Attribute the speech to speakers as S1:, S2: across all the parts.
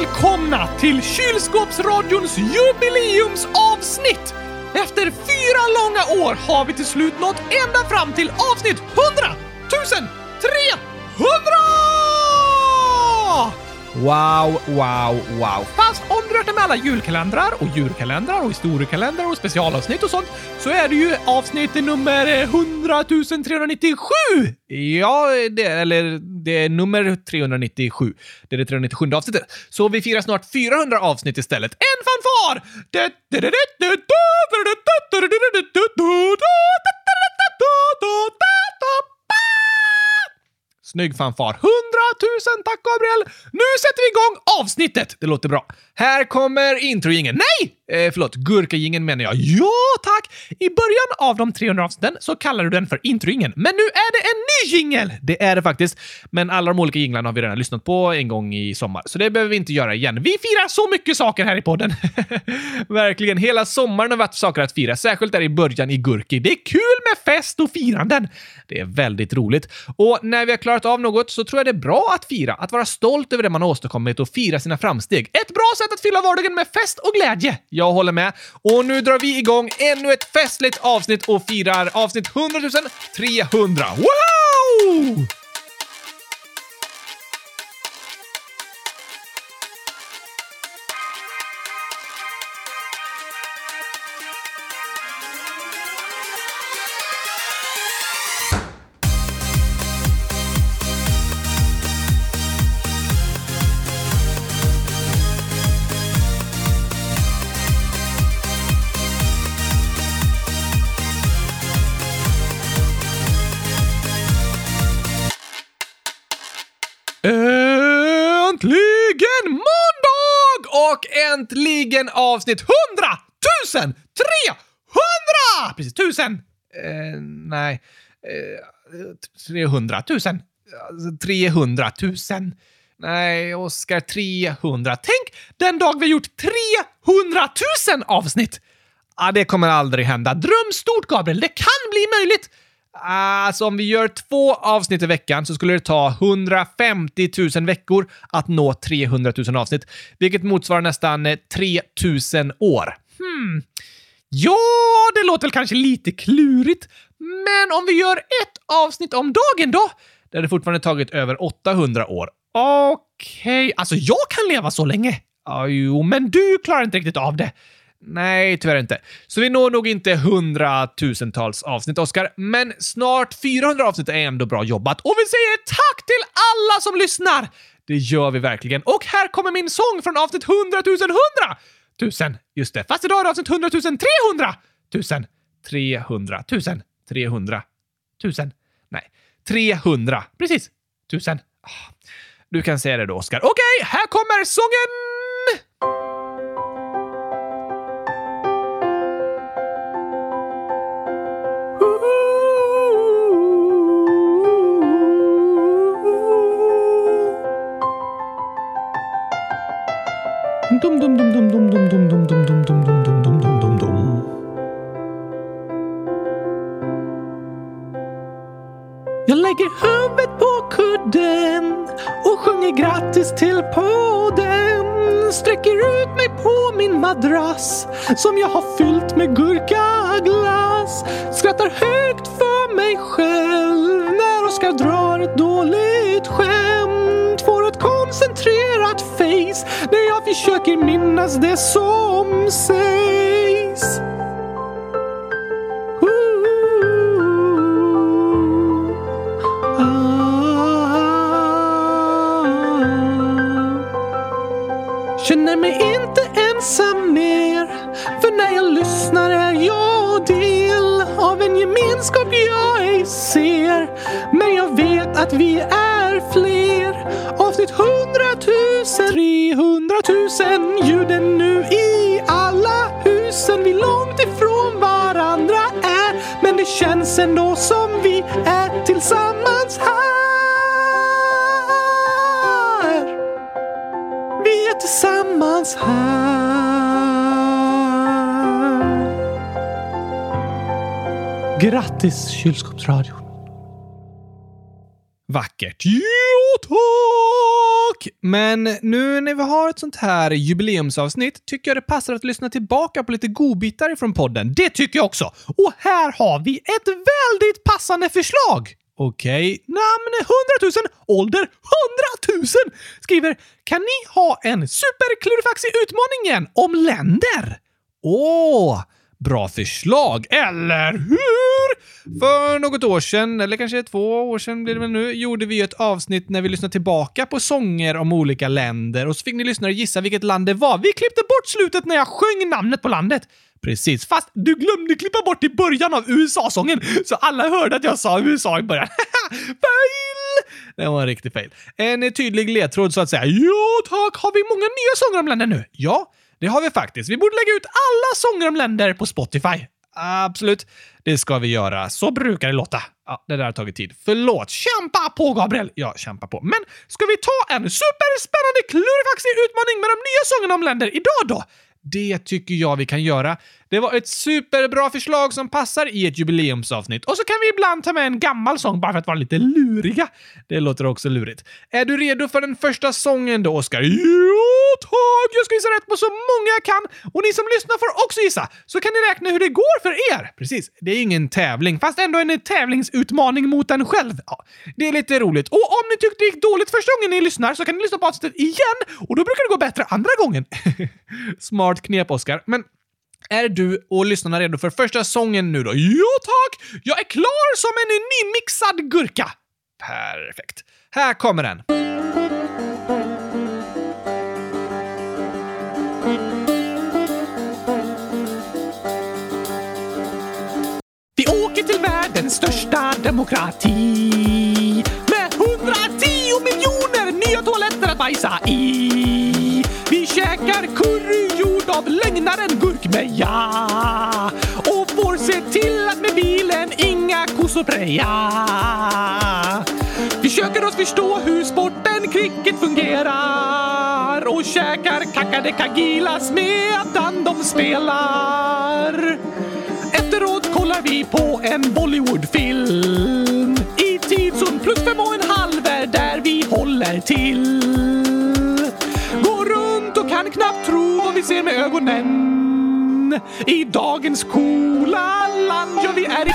S1: välkomna till Kylskåpsradions jubileumsavsnitt! Efter fyra långa år har vi till slut nått ända fram till avsnitt 100 300!
S2: Wow, wow, wow.
S1: Fast om du räknar med alla julkalendrar och djurkalendrar och historiekalendrar och specialavsnitt och sånt så är det ju avsnitt nummer 100 397!
S2: Ja, det, eller det är nummer 397. Det är det 397 avsnittet. Så vi firar snart 400 avsnitt istället.
S1: En fanfar!
S2: Snygg fanfar.
S1: 100 000 tack Gabriel! Nu sätter vi igång avsnittet!
S2: Det låter bra. Här kommer introjingen. Nej! Eh, förlåt, gurkagingen menar jag.
S1: Ja, tack! I början av de 300 avsnitten så kallar du den för introingen, men nu är det en ny jingel!
S2: Det är det faktiskt, men alla de olika jinglarna har vi redan lyssnat på en gång i sommar, så det behöver vi inte göra igen.
S1: Vi firar så mycket saker här i podden!
S2: Verkligen, hela sommaren har varit saker att fira, särskilt där i början i Gurki.
S1: Det är kul med fest och firanden!
S2: Det är väldigt roligt. Och när vi har klarat av något så tror jag det är bra att fira, att vara stolt över det man har åstadkommit och fira sina framsteg.
S1: Ett bra sätt att fylla vardagen med fest och glädje!
S2: Jag håller med. Och nu drar vi igång ännu ett festligt avsnitt och firar avsnitt 100 300.
S1: Wow!
S2: Och äntligen avsnitt 100 000 300!
S1: Precis, tusen.
S2: Eh, nej. Eh, 300 000. 300 000. Nej, Oskar, 300.
S1: Tänk den dag vi har gjort 300 000 avsnitt!
S2: Ah, det kommer aldrig hända.
S1: Dröm stort, Gabriel. Det kan bli möjligt.
S2: Alltså om vi gör två avsnitt i veckan så skulle det ta 150 000 veckor att nå 300 000 avsnitt, vilket motsvarar nästan eh, 3 000 år.
S1: Hmm. Ja, det låter väl kanske lite klurigt, men om vi gör ett avsnitt om dagen då?
S2: Det hade fortfarande tagit över 800 år.
S1: Okej, okay. alltså jag kan leva så länge.
S2: Ja, jo, men du klarar inte riktigt av det. Nej, tyvärr inte. Så vi når nog inte hundratusentals avsnitt, Oskar, men snart 400 avsnitt är ändå bra jobbat.
S1: Och vi säger tack till alla som lyssnar!
S2: Det gör vi verkligen.
S1: Och här kommer min sång från avsnitt 100 000 100 tusen. Just det, fast idag är det avsnitt 100 000 300 tusen.
S2: 300 tusen. 300 tusen. Nej, 300.
S1: Precis. Tusen.
S2: Ah, du kan säga det då, Oskar.
S1: Okej, okay, här kommer sången!
S2: Dum, dum, dum, dum, dum, dum, dum, dum, dum, dum, dum, dum, dum, dum.
S1: Jag lägger huvudet på kudden och sjunger grattis till podden. Sträcker ut mig på min madrass som jag har fyllt med gurkaglass. Skrattar högt för mig själv när Oskar drar ett dåligt skämt. Får ett koncentrerat face försöker minnas det som sägs. Känner mig inte ensam mer För när jag lyssnar är jag del av en gemenskap jag ej ser Men jag vet att vi är känns ändå som vi är tillsammans här Vi är tillsammans här Grattis kylskåpsradio.
S2: Vackert. Jo, tack! Men nu när vi har ett sånt här jubileumsavsnitt tycker jag det passar att lyssna tillbaka på lite godbitar från podden. Det tycker jag också! Och här har vi ett väldigt passande förslag! Okej, namn 100 000, ålder 100 000! Skriver “Kan ni ha en superklurifaxig utmaningen om länder?” Åh! Bra förslag, eller hur? För något år sedan, eller kanske två år sedan blir det väl nu, gjorde vi ett avsnitt när vi lyssnade tillbaka på sånger om olika länder och så fick ni lyssnare gissa vilket land det var. Vi klippte bort slutet när jag sjöng namnet på landet. Precis, fast du glömde klippa bort i början av USA-sången, så alla hörde att jag sa USA i början. fail! Det var en riktig fail. En tydlig ledtråd så att säga. Ja tack, har vi många nya sånger om länder nu? Ja, det har vi faktiskt. Vi borde lägga ut alla sånger om länder på Spotify. Absolut, det ska vi göra. Så brukar det låta. Ja, det där har tagit tid. Förlåt. Kämpa på, Gabriel! Ja, kämpa på. Men ska vi ta en superspännande klurifaxig utmaning med de nya sångerna om länder idag då? Det tycker jag vi kan göra. Det var ett superbra förslag som passar i ett jubileumsavsnitt. Och så kan vi ibland ta med en gammal sång bara för att vara lite luriga. Det låter också lurigt. Är du redo för den första sången då, Oskar? Jo, tack! Jag ska gissa rätt på så många jag kan. Och ni som lyssnar får också gissa, så kan ni räkna hur det går för er. Precis, det är ingen tävling, fast ändå en tävlingsutmaning mot en själv. Ja, det är lite roligt. Och om ni tyckte det gick dåligt första gången ni lyssnar så kan ni lyssna på avsnittet igen och då brukar det gå bättre andra gången. Smart knep, Oskar. Men är du och lyssnarna redo för första sången nu då? Ja tack! Jag är klar som en nymixad gurka! Perfekt. Här kommer den.
S1: Vi åker till världens största demokrati med 110 miljoner nya toaletter att bajsa i av lögnaren Gurkmeja och får se till att med bilen inga kossor preja. Vi försöker oss förstå hur sporten cricket fungerar och käkar kakadekagilas medan de spelar. Efteråt kollar vi på en Bollywoodfilm i tidszon plus fem och en halv är där vi håller till. Kan knappt tro vad vi ser med ögonen. I dagens coola land, ja vi är i...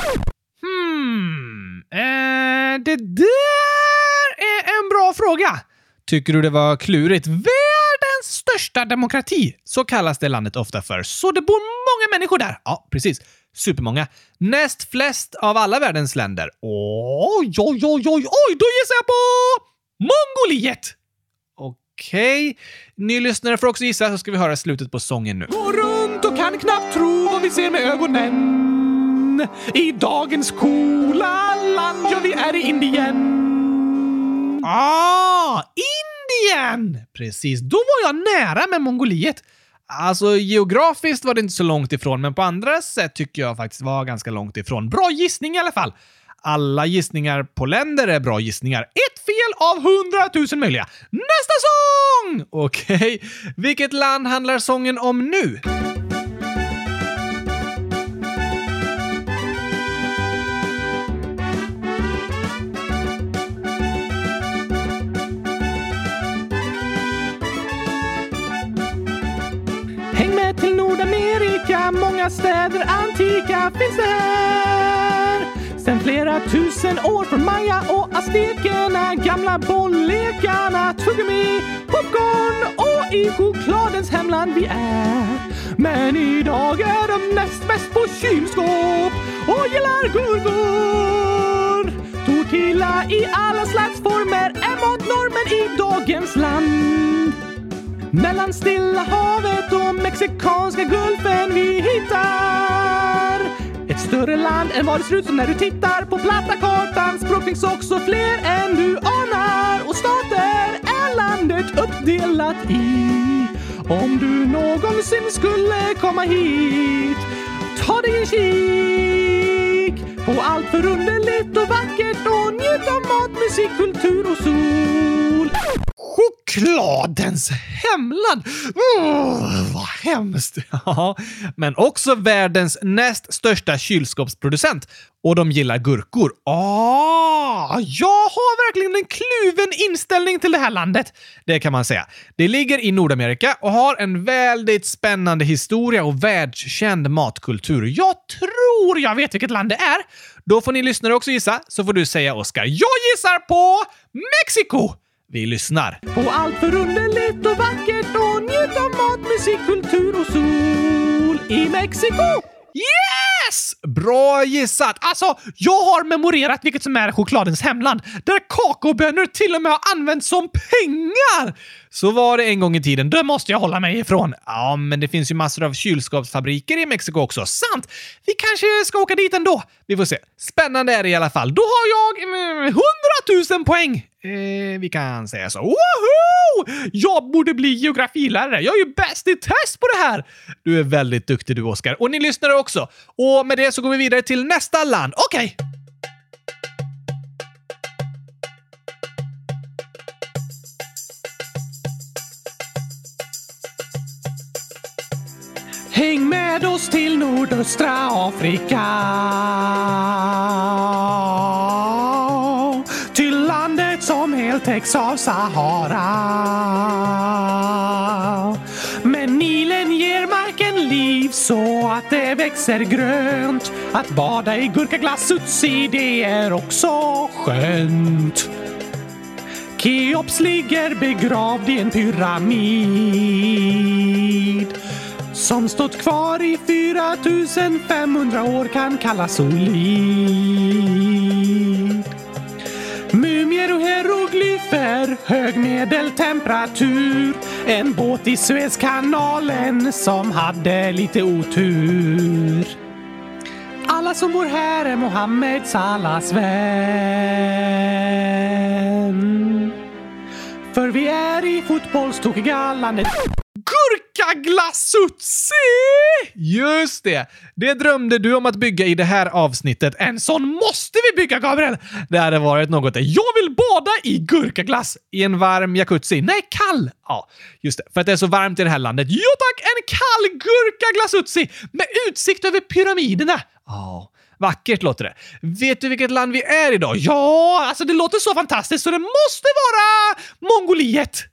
S2: Hmm. Eh, det där är en bra fråga. Tycker du det var klurigt? Världens största demokrati, så kallas det landet ofta för. Så det bor många människor där. Ja, precis. Supermånga. Näst flest av alla världens länder. Oj, oj, oj, oj, oj! Då gissar jag på Mongoliet! Okej. Ni lyssnare får också gissa, så ska vi höra slutet på sången nu.
S1: Går runt och kan knappt tro vad vi ser med ögonen. I dagens coola land, ja vi är i Indien.
S2: Ah, Indien! Precis, då var jag nära med Mongoliet. Alltså geografiskt var det inte så långt ifrån, men på andra sätt tycker jag faktiskt var ganska långt ifrån. Bra gissning i alla fall. Alla gissningar på länder är bra gissningar. Ett fel av hundratusen möjliga. Nästa sång! Okej, vilket land handlar sången om nu?
S1: Häng med till Nordamerika, många städer antika finns det här. Sen flera tusen år från Maya och aztekerna, gamla bollekarna, tuggummi, popcorn och i chokladens hemland vi är. Men idag är de näst bäst på kylskåp och gillar gurkor. Tortilla i alla slags former är matnormen i dagens land. Mellan Stilla havet och Mexikanska gulfen vi hittar större land än vad det ser ut som när du tittar på platta kartan. Språk finns också fler än du anar och stater är landet uppdelat i. Om du någonsin skulle komma hit, ta dig en kik på allt förunderligt och vackert och njut av mat, musik, kultur och sol.
S2: Chokladens hemland! Mm, vad hemskt! Ja, men också världens näst största kylskåpsproducent. Och de gillar gurkor. Ah, jag har verkligen en kluven inställning till det här landet. Det kan man säga. Det ligger i Nordamerika och har en väldigt spännande historia och världskänd matkultur. Jag tror jag vet vilket land det är. Då får ni lyssnare också gissa, så får du säga Oskar. Jag gissar på Mexiko! Vi lyssnar.
S1: På allt förunderligt och vackert och njut av mat, musik, kultur och sol i Mexiko!
S2: Yes! Bra gissat! Alltså, jag har memorerat vilket som är chokladens hemland, där kakaobönor till och med har använts som pengar! Så var det en gång i tiden. Det måste jag hålla mig ifrån. Ja, men det finns ju massor av kylskåpsfabriker i Mexiko också. Sant! Vi kanske ska åka dit ändå. Vi får se. Spännande är det i alla fall. Då har jag mm, 100 000 poäng! Eh, vi kan säga så. Woho! Jag borde bli geografilärare. Jag är ju bäst i test på det här! Du är väldigt duktig du, Oskar. Och ni lyssnare också. Och med det så går vi vidare till nästa land. Okej! Okay.
S1: Häng med oss till nordöstra Afrika. Landet som helt täcks av Sahara. Men Nilen ger marken liv så att det växer grönt. Att bada i gurkaglass utsi, det är också skönt. Keops ligger begravd i en pyramid som stått kvar i 4500 år kan kallas solid. Mumier och hieroglyfer, hög medeltemperatur. En båt i Suezkanalen som hade lite otur. Alla som bor här är Mohammed allas vän. För vi är i fotbollstokiga landet
S2: Gurkaglassutsi! Just det! Det drömde du om att bygga i det här avsnittet. En sån måste vi bygga, Gabriel! Det hade varit något. Jag vill bada i gurkaglass i en varm jacuzzi. Nej, kall! Ja, just det. För att det är så varmt i det här landet. Jo tack! En kall gurkaglassutsi med utsikt över pyramiderna. Ja. Vackert låter det. Vet du vilket land vi är idag? Ja, alltså det låter så fantastiskt så det måste vara Mongoliet!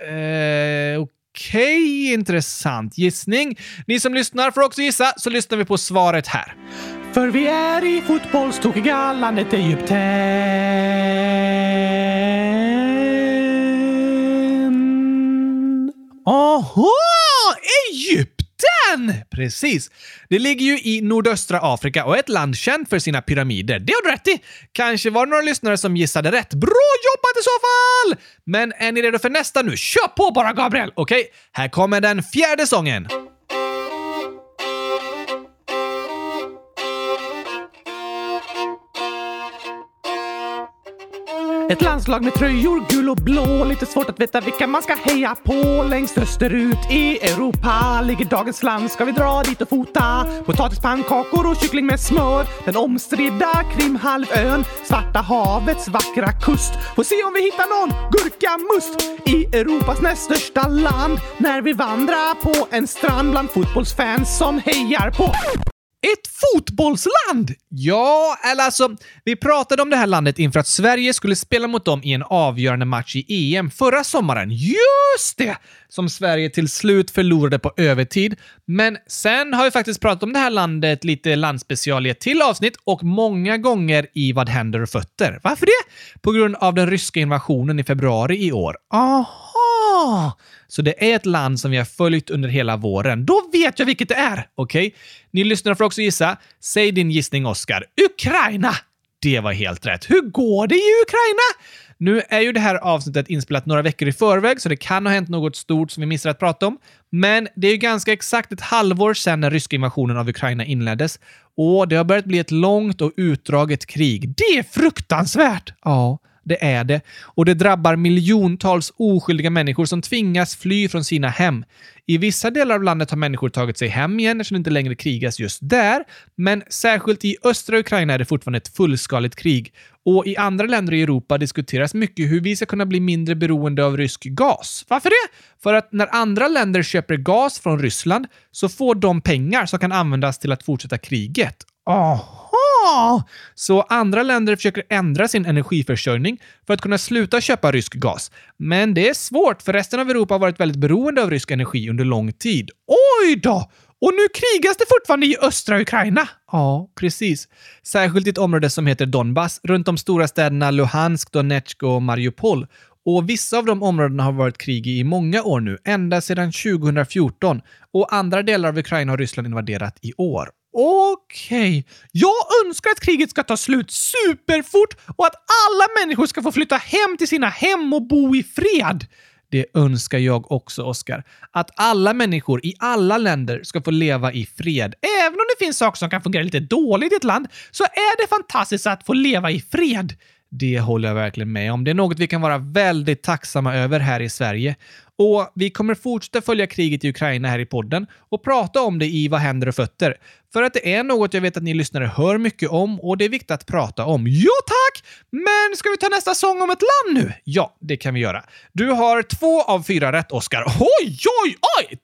S2: Eh, Okej, okay, intressant gissning. Ni som lyssnar får också gissa, så lyssnar vi på svaret här.
S1: För vi är i fotbollstokiga landet Egypten.
S2: Aha! Egypten! Den! Precis. Det ligger ju i nordöstra Afrika och är ett land känt för sina pyramider. Det har du rätt i! Kanske var det några lyssnare som gissade rätt. Bra jobbat i så fall! Men är ni redo för nästa nu? Kör på bara, Gabriel! Okej, okay, här kommer den fjärde sången.
S1: Ett landslag med tröjor gul och blå. Lite svårt att veta vilka man ska heja på. Längst österut i Europa ligger dagens land. Ska vi dra dit och fota? Potatispannkakor och kyckling med smör. Den omstridda Krimhalvön. Svarta havets vackra kust. Får se om vi hittar någon gurkamust i Europas näst största land. När vi vandrar på en strand bland fotbollsfans som hejar på
S2: ett fotbollsland! Ja, eller alltså, vi pratade om det här landet inför att Sverige skulle spela mot dem i en avgörande match i EM förra sommaren. Just det! Som Sverige till slut förlorade på övertid. Men sen har vi faktiskt pratat om det här landet lite landspecial i ett till avsnitt och många gånger i Vad händer och fötter. Varför det? På grund av den ryska invasionen i februari i år. Aha! Så det är ett land som vi har följt under hela våren. Då vet jag vilket det är! Okej? Okay? Ni lyssnare får också gissa. Säg din gissning, Oscar. Ukraina! Det var helt rätt. Hur går det i Ukraina? Nu är ju det här avsnittet inspelat några veckor i förväg, så det kan ha hänt något stort som vi missar att prata om. Men det är ju ganska exakt ett halvår sedan den ryska invasionen av Ukraina inleddes och det har börjat bli ett långt och utdraget krig. Det är fruktansvärt! Ja, det är det. Och det drabbar miljontals oskyldiga människor som tvingas fly från sina hem. I vissa delar av landet har människor tagit sig hem igen eftersom det inte längre krigas just där. Men särskilt i östra Ukraina är det fortfarande ett fullskaligt krig. Och i andra länder i Europa diskuteras mycket hur vi ska kunna bli mindre beroende av rysk gas. Varför det? För att när andra länder köper gas från Ryssland så får de pengar som kan användas till att fortsätta kriget. Så andra länder försöker ändra sin energiförsörjning för att kunna sluta köpa rysk gas. Men det är svårt, för resten av Europa har varit väldigt beroende av rysk energi under lång tid. Oj då! Och nu krigas det fortfarande i östra Ukraina. Ja, precis. Särskilt i ett område som heter Donbass, runt de stora städerna Luhansk, Donetsk och Mariupol. Och vissa av de områdena har varit krig i många år nu, ända sedan 2014. Och andra delar av Ukraina har Ryssland invaderat i år. Okej. Okay. Jag önskar att kriget ska ta slut superfort och att alla människor ska få flytta hem till sina hem och bo i fred. Det önskar jag också, Oskar. Att alla människor i alla länder ska få leva i fred. Även om det finns saker som kan fungera lite dåligt i ett land, så är det fantastiskt att få leva i fred. Det håller jag verkligen med om. Det är något vi kan vara väldigt tacksamma över här i Sverige. Och vi kommer fortsätta följa kriget i Ukraina här i podden och prata om det i Vad händer och fötter. För att det är något jag vet att ni lyssnare hör mycket om och det är viktigt att prata om. Ja tack! Men ska vi ta nästa sång om ett land nu? Ja, det kan vi göra. Du har två av fyra rätt, Oscar. Oj, oj, oj!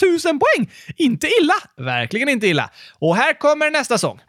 S2: 200 000 poäng! Inte illa. Verkligen inte illa. Och här kommer nästa sång.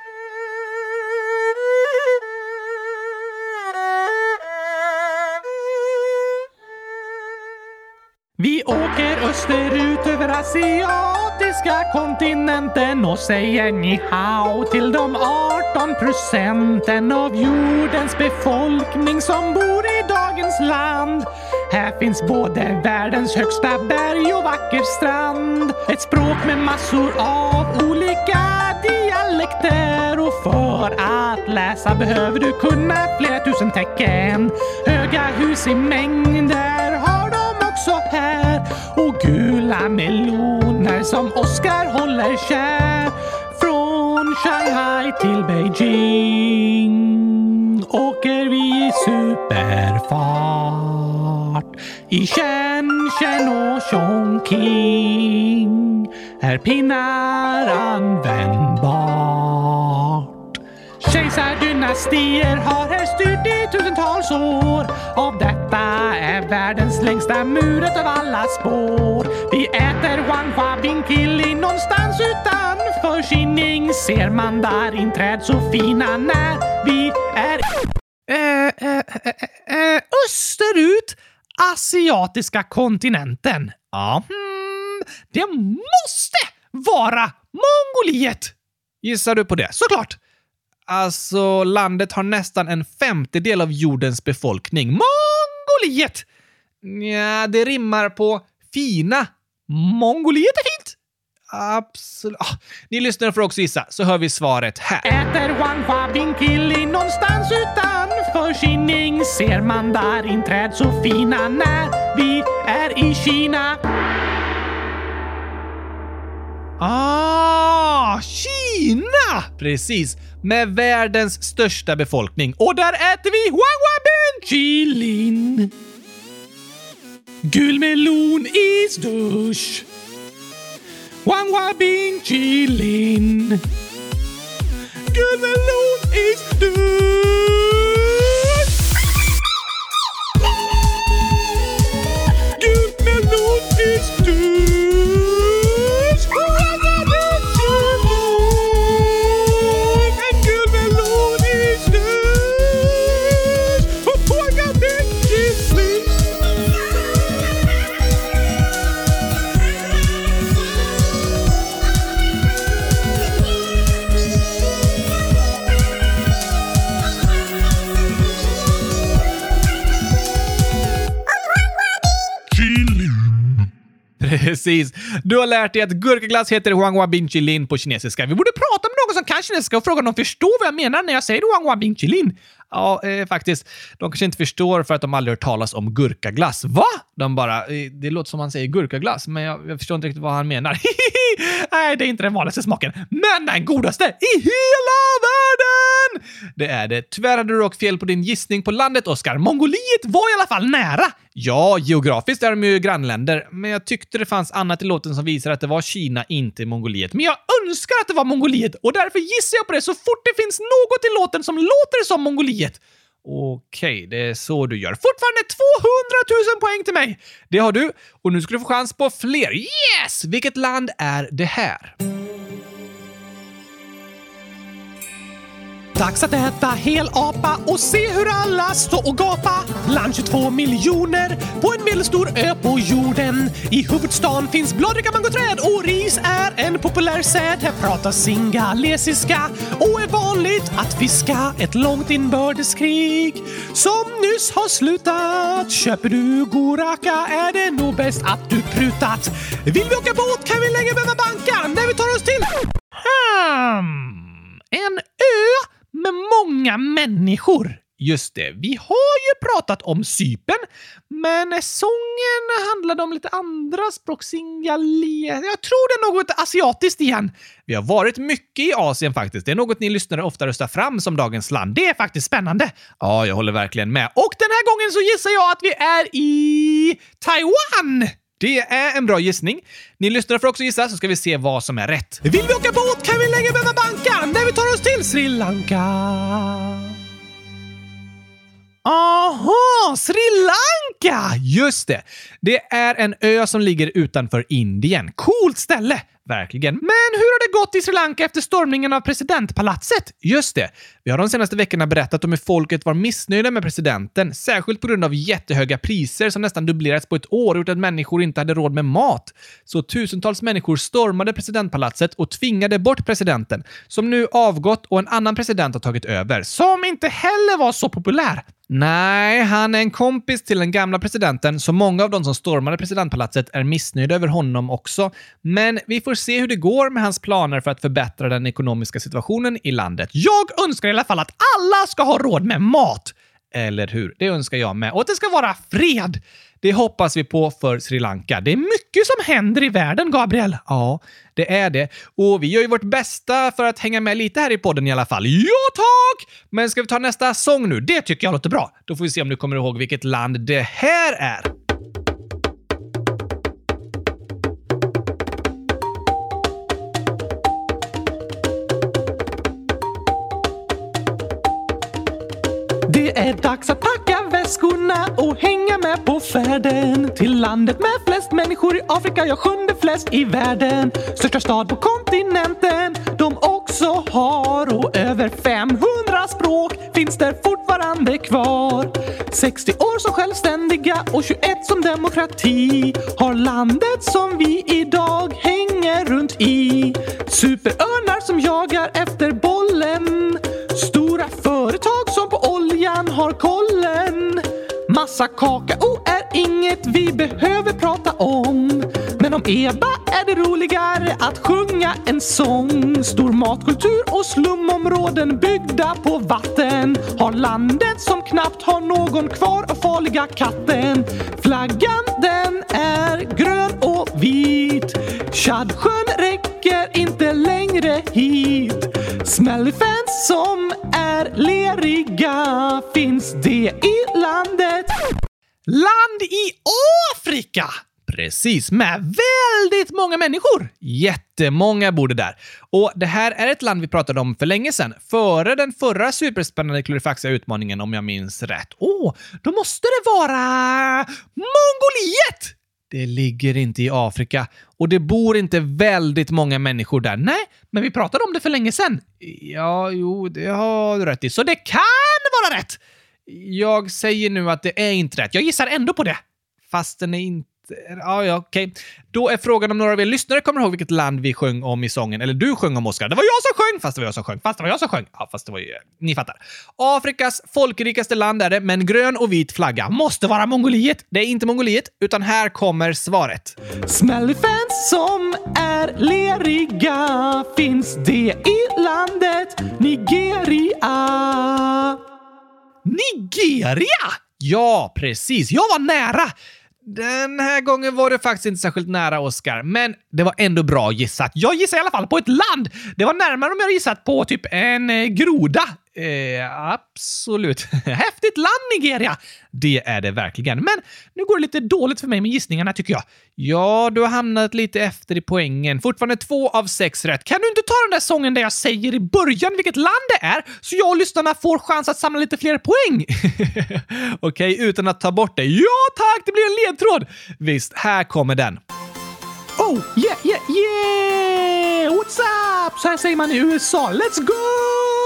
S2: Vi åker österut över asiatiska kontinenten och säger ni hao till de 18 procenten av jordens befolkning som bor i dagens land. Här finns både världens högsta berg och vacker strand. Ett språk med massor av olika dialekter och för att läsa behöver du kunna flera tusen tecken. Höga hus i mängder också här och gula meloner som Oscar håller kär. Från Shanghai till Beijing åker vi i superfart. I Shenzhen och Chongqing är pinnar användbart. Kejsardynastier har här styrt i tusentals år. och detta är världens längsta mur av alla spår. Vi äter Wanhua Binkili någonstans utanför Kinning. Ser mandarinträd så fina när vi är äh, äh, äh, österut, asiatiska kontinenten. Ja, mm, det måste vara Mongoliet! Gissar du på det? Såklart! Alltså, landet har nästan en femtedel av jordens befolkning. Mongoliet! Ja, det rimmar på fina. Mongoliet är fint! Absolut. Ah, ni lyssnare får också gissa, så hör vi svaret här. Äter Wanhua Binkili någonstans utanför Kinning ser mandarinträd så fina när vi är i Kina. Ah, Kina! Precis, med världens största befolkning. Och där äter vi Huanghua Chilin. Gul melon is dusch. Huanghua Bing Chilin. Gul melon is dusch. Precis. Du har lärt dig att gurkaglass heter Huanghua Bin Chilin på kinesiska. Vi borde prata med någon som kan kinesiska och fråga om de förstår vad jag menar när jag säger Huanghua Bin Chilin. Ja, eh, faktiskt. De kanske inte förstår för att de aldrig hört talas om gurkaglass. Va? De bara, eh, det låter som han säger gurkaglass, men jag, jag förstår inte riktigt vad han menar. Nej, det är inte den vanligaste smaken, men den godaste i hela världen! Det är det. Tyvärr hade du dock fel på din gissning på landet, Oskar. Mongoliet var i alla fall nära! Ja, geografiskt är de ju grannländer, men jag tyckte det fanns annat i låten som visar att det var Kina, inte Mongoliet. Men jag önskar att det var Mongoliet och därför gissar jag på det så fort det finns något i låten som låter som Mongoliet. Okej, det är så du gör. Fortfarande 200 000 poäng till mig! Det har du, och nu ska du få chans på fler. Yes! Vilket land är det här?
S1: Dags att äta hel apa och se hur alla står och gapa. Bland 22 miljoner på en medelstor ö på jorden. I huvudstaden finns bladrika mangoträd och ris är en populär säd. Här pratas singalesiska och är vanligt att fiska. Ett långt inbördeskrig som nyss har slutat. Köper du goraka är det nog bäst att du prutat. Vill vi åka båt kan vi länge behöva banka när vi tar oss till... Hmm, en ö med många människor. Just det, vi har ju pratat om Sypen, men sången handlade om lite andra språk. Singale... Jag tror det är något asiatiskt igen. Vi har varit mycket i Asien faktiskt. Det är något ni lyssnare ofta röstar fram som dagens land. Det är faktiskt spännande. Ja, jag håller verkligen med. Och den här gången så gissar jag att vi är i Taiwan! Det är en bra gissning. Ni lyssnare får också gissa så ska vi se vad som är rätt. Vill vi åka båt kan vi länge behöva banka när vi tar oss till Sri Lanka. Aha, Sri Lanka! Just det. Det är en ö som ligger utanför Indien. Coolt ställe! Verkligen. Men hur har det gått i Sri Lanka efter stormningen av presidentpalatset? Just det. Vi har de senaste veckorna berättat om hur folket var missnöjda med presidenten, särskilt på grund av jättehöga priser som nästan dubblerats på ett år och gjort att människor inte hade råd med mat. Så tusentals människor stormade presidentpalatset och tvingade bort presidenten, som nu avgått och en annan president har tagit över, som inte heller var så populär. Nej, han är en kompis till den gamla presidenten, så många av de som stormade presidentpalatset är missnöjda över honom också. Men vi får se hur det går med hans planer för att förbättra den ekonomiska situationen i landet. Jag önskar i alla fall att alla ska ha råd med mat! Eller hur? Det önskar jag med. Och att det ska vara fred! Det hoppas vi på för Sri Lanka. Det är mycket som händer i världen, Gabriel. Ja, det är det. Och vi gör ju vårt bästa för att hänga med lite här i podden i alla fall. Ja, tack! Men ska vi ta nästa sång nu? Det tycker jag låter bra. Då får vi se om du kommer ihåg vilket land det här är. Det är dags att packa väskorna och hänga med på färden till landet med flest människor i Afrika, ja sjunde flest i världen. Största stad på kontinenten de också har och över 500 språk finns där fortfarande kvar. 60 år som självständiga och 21 som demokrati har landet som vi idag hänger runt i. Superörnar som jagar efter bollen. Stora företag som på oljan har kollen. Massa kakao är inget vi behöver prata om. Men om EBA är det roligare att sjunga en sång. Stor matkultur och slumområden byggda på vatten. Har landet som knappt har någon kvar av farliga katten. Flaggan den är grön och vit. Tjadsjön räcker inte längre hit. Smellyfans som är leriga finns det i landet. Land i Afrika! Precis, med väldigt många människor. Jättemånga bor det där. Och det här är ett land vi pratade om för länge sedan, före den förra superspännande klurifaxiga utmaningen om jag minns rätt. Åh, oh, då måste det vara Mongoliet! Det ligger inte i Afrika och det bor inte väldigt många människor där. Nej, men vi pratade om det för länge sedan. Ja, jo, det har du rätt i. Så det kan vara rätt! Jag säger nu att det är inte rätt. Jag gissar ändå på det. Fast den är inte Ja, ja, okej. Okay. Då är frågan om några av er lyssnare kommer ihåg vilket land vi sjöng om i sången. Eller du sjöng om, Oskar. Det var jag som sjöng! Fast det var jag som sjöng. Fast det var jag som sjöng. Ja, fast det var ju... Ni fattar. Afrikas folkrikaste land är det, men grön och vit flagga måste vara Mongoliet. Det är inte Mongoliet, utan här kommer svaret. Smellyfans som är leriga finns det i landet Nigeria. Nigeria! Ja, precis. Jag var nära.
S2: Den här gången var det faktiskt inte särskilt nära, Oscar. Men det var ändå bra gissat. Jag gissade i alla fall på ett land. Det var närmare om jag hade gissat på typ en eh, groda. Eh, absolut. Häftigt land, Nigeria! Det är det verkligen. Men nu går det lite dåligt för mig med gissningarna, tycker jag. Ja, du har hamnat lite efter i poängen. Fortfarande två av sex rätt. Kan du inte ta den där sången där jag säger i början vilket land det är, så jag och lyssnarna får chans att samla lite fler poäng? Okej, okay, utan att ta bort det. Ja, tack! Det blir en ledtråd! Visst, här kommer den.
S1: Oh, yeah, yeah, yeah! What's up? Så här säger man i USA. Let's go!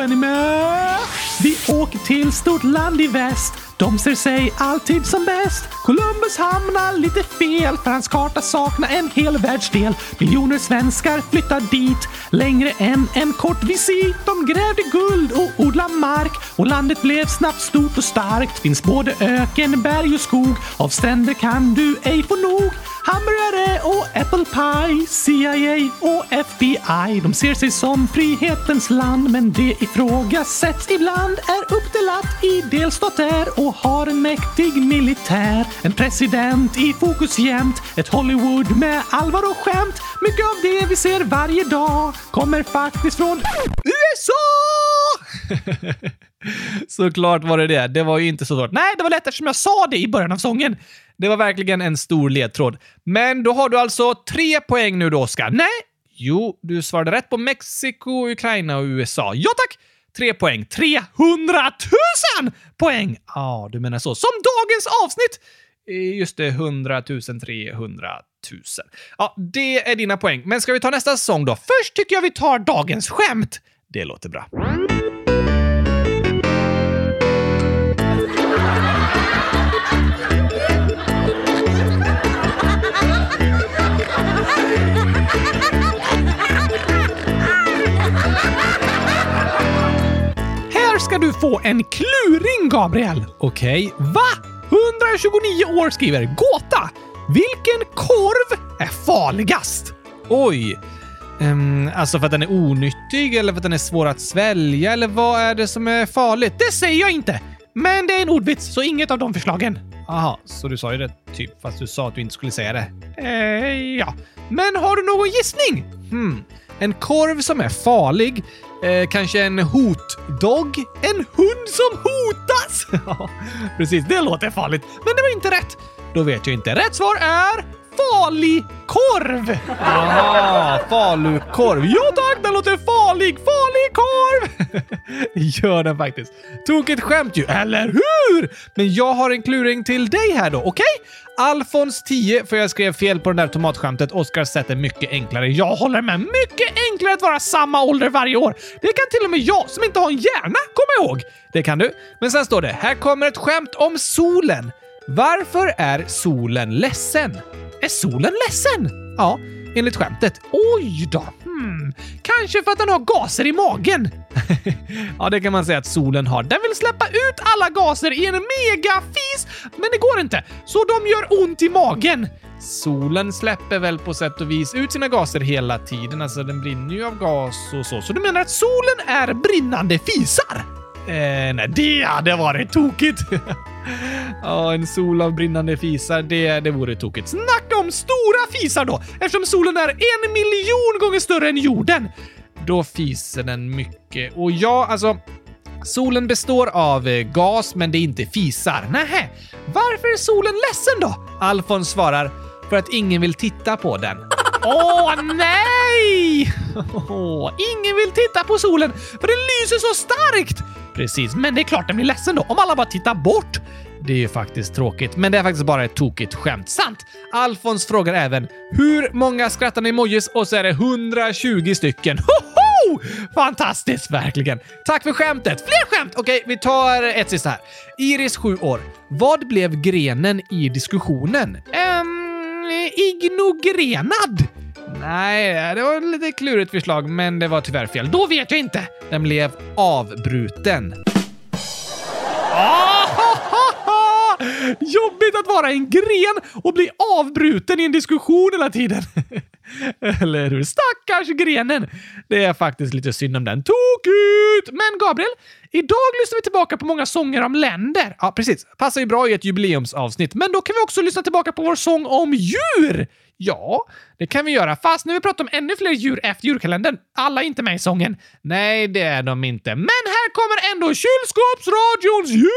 S1: Är ni med? Vi åker till stort land i väst. De ser sig alltid som bäst. Columbus hamnar lite fel för hans karta saknar en hel världsdel. Miljoner svenskar flyttar dit längre än en kort visit. De grävde guld och odlade mark och landet blev snabbt stort och starkt. Finns både öken, berg och skog. Av stränder kan du ej få nog. Hamburgare och apple pie, CIA och FBI. De ser sig som frihetens land, men det ifrågasätts ibland. Är uppdelat i delstater och har en mäktig militär. En president i fokus jämt, ett Hollywood med allvar och skämt. Mycket av det vi ser varje dag kommer faktiskt från USA!
S2: Såklart var det det. Det var ju inte så svårt. Nej, det var lätt eftersom jag sa det i början av sången. Det var verkligen en stor ledtråd. Men då har du alltså tre poäng nu då, Oskar. Nej! Jo, du svarade rätt på Mexiko, Ukraina och USA. Ja tack! Tre poäng. 300 000 poäng! Ja, ah, du menar så. Som dagens avsnitt! Eh, just det, 100 000, 300 000. Ja, det är dina poäng. Men ska vi ta nästa säsong då? Först tycker jag vi tar dagens skämt. Det låter bra. Ska du få en kluring, Gabriel. Okej, okay. va? 129 år skriver gåta. Vilken korv är farligast? Oj. Um, alltså för att den är onyttig eller för att den är svår att svälja eller vad är det som är farligt? Det säger jag inte! Men det är en ordvits, så inget av de förslagen. Aha, så du sa ju det typ, fast du sa att du inte skulle säga det. Eh, ja. Men har du någon gissning? Hmm. En korv som är farlig Eh, kanske en hotdog? En hund som hotas? Ja, precis. Det låter farligt, men det var inte rätt. Då vet jag inte. Rätt svar är falukorv! Jaha, falukorv. Ja tack, den låter farlig. Falikorv! Gör den faktiskt. Tokigt skämt ju, eller hur? Men jag har en kluring till dig här då, okej? Okay? Alfons 10, för jag skrev fel på det där tomatskämtet. Oskar sätt är mycket enklare. Jag håller med. Mycket enklare att vara samma ålder varje år. Det kan till och med jag som inte har en hjärna komma ihåg. Det kan du. Men sen står det, här kommer ett skämt om solen. Varför är solen ledsen? Är solen ledsen? Ja, enligt skämtet. Oj då. Hmm. Kanske för att den har gaser i magen. ja, det kan man säga att solen har. Den vill släppa ut alla gaser i en megafis, men det går inte, så de gör ont i magen. Solen släpper väl på sätt och vis ut sina gaser hela tiden, alltså den brinner ju av gas och så. Så du menar att solen är brinnande fisar? Eh, nej, det hade varit tokigt. Ja, en sol av brinnande fisar, det, det vore tokigt. Snacka om stora fisar då, eftersom solen är en miljon gånger större än jorden. Då fiser den mycket. Och ja, alltså, solen består av eh, gas, men det är inte fisar. Nähä, varför är solen ledsen då? Alfons svarar, för att ingen vill titta på den. Åh nej! Åh, ingen vill titta på solen för den lyser så starkt! Precis, men det är klart den blir ledsen då om alla bara tittar bort. Det är ju faktiskt tråkigt, men det är faktiskt bara ett tokigt skämt. Sant! Alfons frågar även hur många skrattande emojis och så är det 120 stycken. Hoho! Fantastiskt, verkligen. Tack för skämtet. Fler skämt! Okej, vi tar ett sista här. Iris, 7 år. Vad blev grenen i diskussionen? Ehm, ignogrenad? Nej, det var ett lite klurigt förslag, men det var tyvärr fel. Då vet jag inte. Den blev avbruten. Ah! Jobbigt att vara en gren och bli avbruten i en diskussion hela tiden. Eller hur? Stackars grenen! Det är faktiskt lite synd om den. Tokigt! Men Gabriel, idag lyssnar vi tillbaka på många sånger om länder. Ja, precis. Passar ju bra i ett jubileumsavsnitt. Men då kan vi också lyssna tillbaka på vår sång om djur! Ja, det kan vi göra. Fast nu har vi pratat om ännu fler djur efter julkalendern. Alla är inte med i sången. Nej, det är de inte. Men här kommer ändå Kylskåpsradions djursång!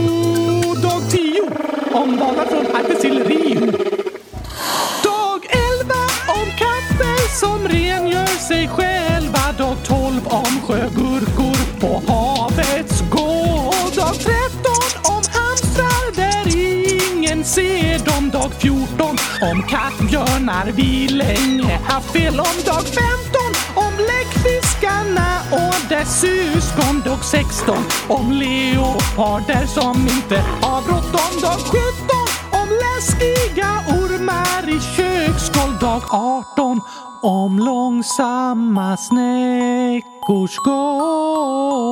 S1: ombanad från artistillerion. Dag 11 om kaffe som rengör sig själva. Dag 12 om sjögurkor på havets gå. Dag 13 om hamstrar där ingen ser dem. Dag 14 om kattbjörnar vi länge haft fel om. Dag 15 och dess syskon. Dag 16 om leoparder som inte har bråttom. Dag 17 om läskiga ormar i köksskål. Dag 18 om långsamma snäckors gång.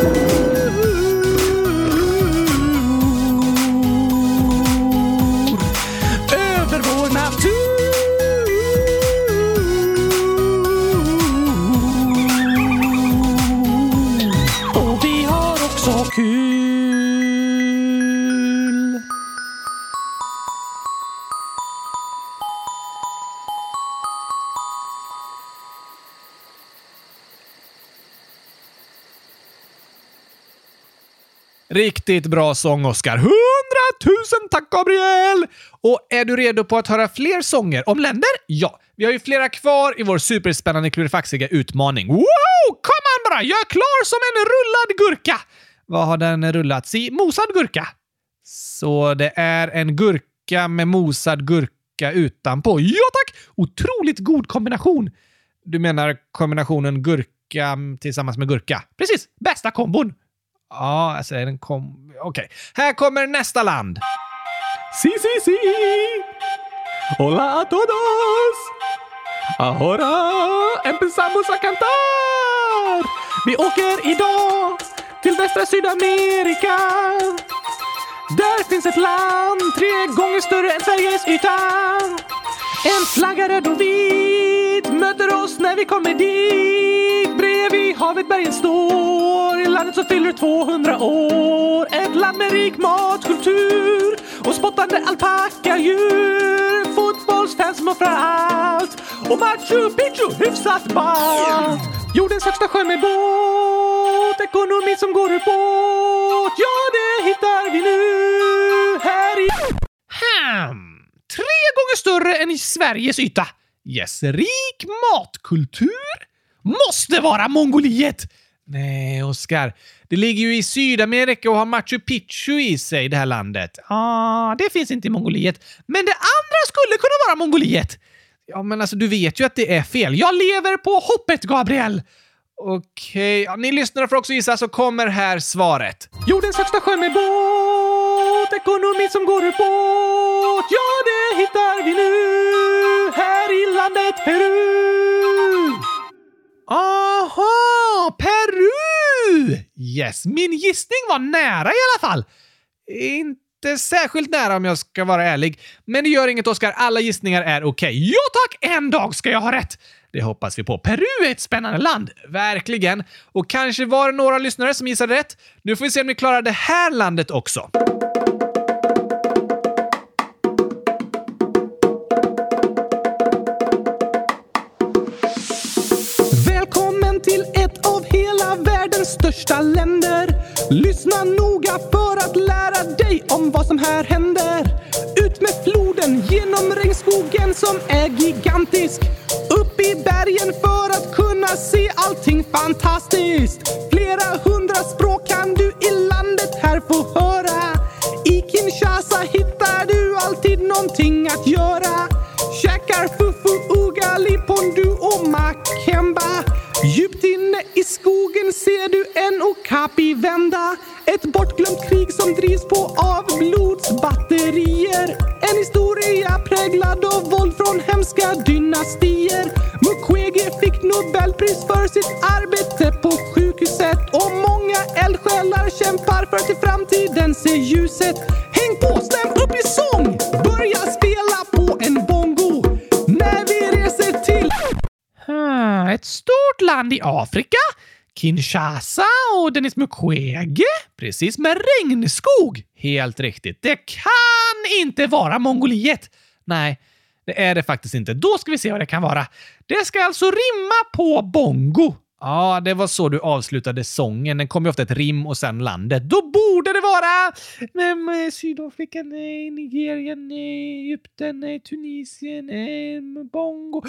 S1: Ooh.
S2: Riktigt bra sång, Oscar. Hundratusen tack, Gabriel! Och är du redo på att höra fler sånger om länder? Ja, vi har ju flera kvar i vår superspännande klurifaxiga utmaning. Wow! Kom an bara! Jag är klar som en rullad gurka! Vad har den rullats i? Mosad gurka. Så det är en gurka med mosad gurka utanpå. Ja tack! Otroligt god kombination. Du menar kombinationen gurka tillsammans med gurka? Precis! Bästa kombon! Ja, alltså är den kom... Okej. Här kommer nästa land.
S1: Si, si, si! Hola a todos. Ahora empezamos a cantar. Vi åker idag till västra Sydamerika. Där finns ett land tre gånger större än Sveriges yta. En flagga röd och vit möter oss när vi kommer dit. Bredvid havet bergen står. I landet som fyller 200 år. Ett land med rik matkultur och spottande alpackadjur. Fotbollsfans som offrar allt och Machu Picchu hyfsat ballt. Jordens högsta sjö med båt, ekonomi som går uppåt. Ja, det hittar vi nu här i...
S2: Hmm. Tre gånger större än i Sveriges yta. Yes, rik matkultur. Måste vara Mongoliet! Nej, Oskar. Det ligger ju i Sydamerika och har Machu Picchu i sig, det här landet. Ja, ah, det finns inte i Mongoliet. Men det andra skulle kunna vara Mongoliet. Ja, men alltså du vet ju att det är fel. Jag lever på hoppet, Gabriel! Okej, ja, ni lyssnare får också gissa så kommer här svaret.
S1: Jordens högsta sjö med båt, ekonomi som går uppåt. Ja, det hittar vi nu här i landet Peru.
S2: Aha, Peru! Yes, min gissning var nära i alla fall. Inte särskilt nära om jag ska vara ärlig. Men det gör inget, Oskar. Alla gissningar är okej. Okay. Ja tack, en dag ska jag ha rätt! Det hoppas vi på. Peru är ett spännande land. Verkligen. Och kanske var det några lyssnare som gissade rätt. Nu får vi se om ni klarar det här landet också.
S1: Världens största länder. Lyssna noga för att lära dig om vad som här händer. Ut med floden genom regnskogen som är gigantisk. Upp i bergen för att kunna se allting fantastiskt. Flera hundra språk kan du i landet här få höra. I Kinshasa hittar du alltid någonting att göra. Käkar fufu, ugali, pondu och mack i skogen ser du en okapi vända. Ett bortglömt krig som drivs på av blodsbatterier. En historia präglad av våld från hemska dynastier. Mukwege fick Nobelpris för sitt arbete på sjukhuset och många eldsjälar kämpar för att i framtiden se ljuset. Häng på, stäm upp i sång!
S2: Hmm, ett stort land i Afrika? Kinshasa och Denis Mukwege? Precis med regnskog! Helt riktigt. Det kan inte vara Mongoliet! Nej, det är det faktiskt inte. Då ska vi se vad det kan vara. Det ska alltså rimma på bongo. Ja, det var så du avslutade sången. Den kom ju ofta ett rim och sen landet. Då borde det vara men, eh, Sydafrika, nej, Nigeria, nej, Egypten, nej, Tunisien, nej, bongo.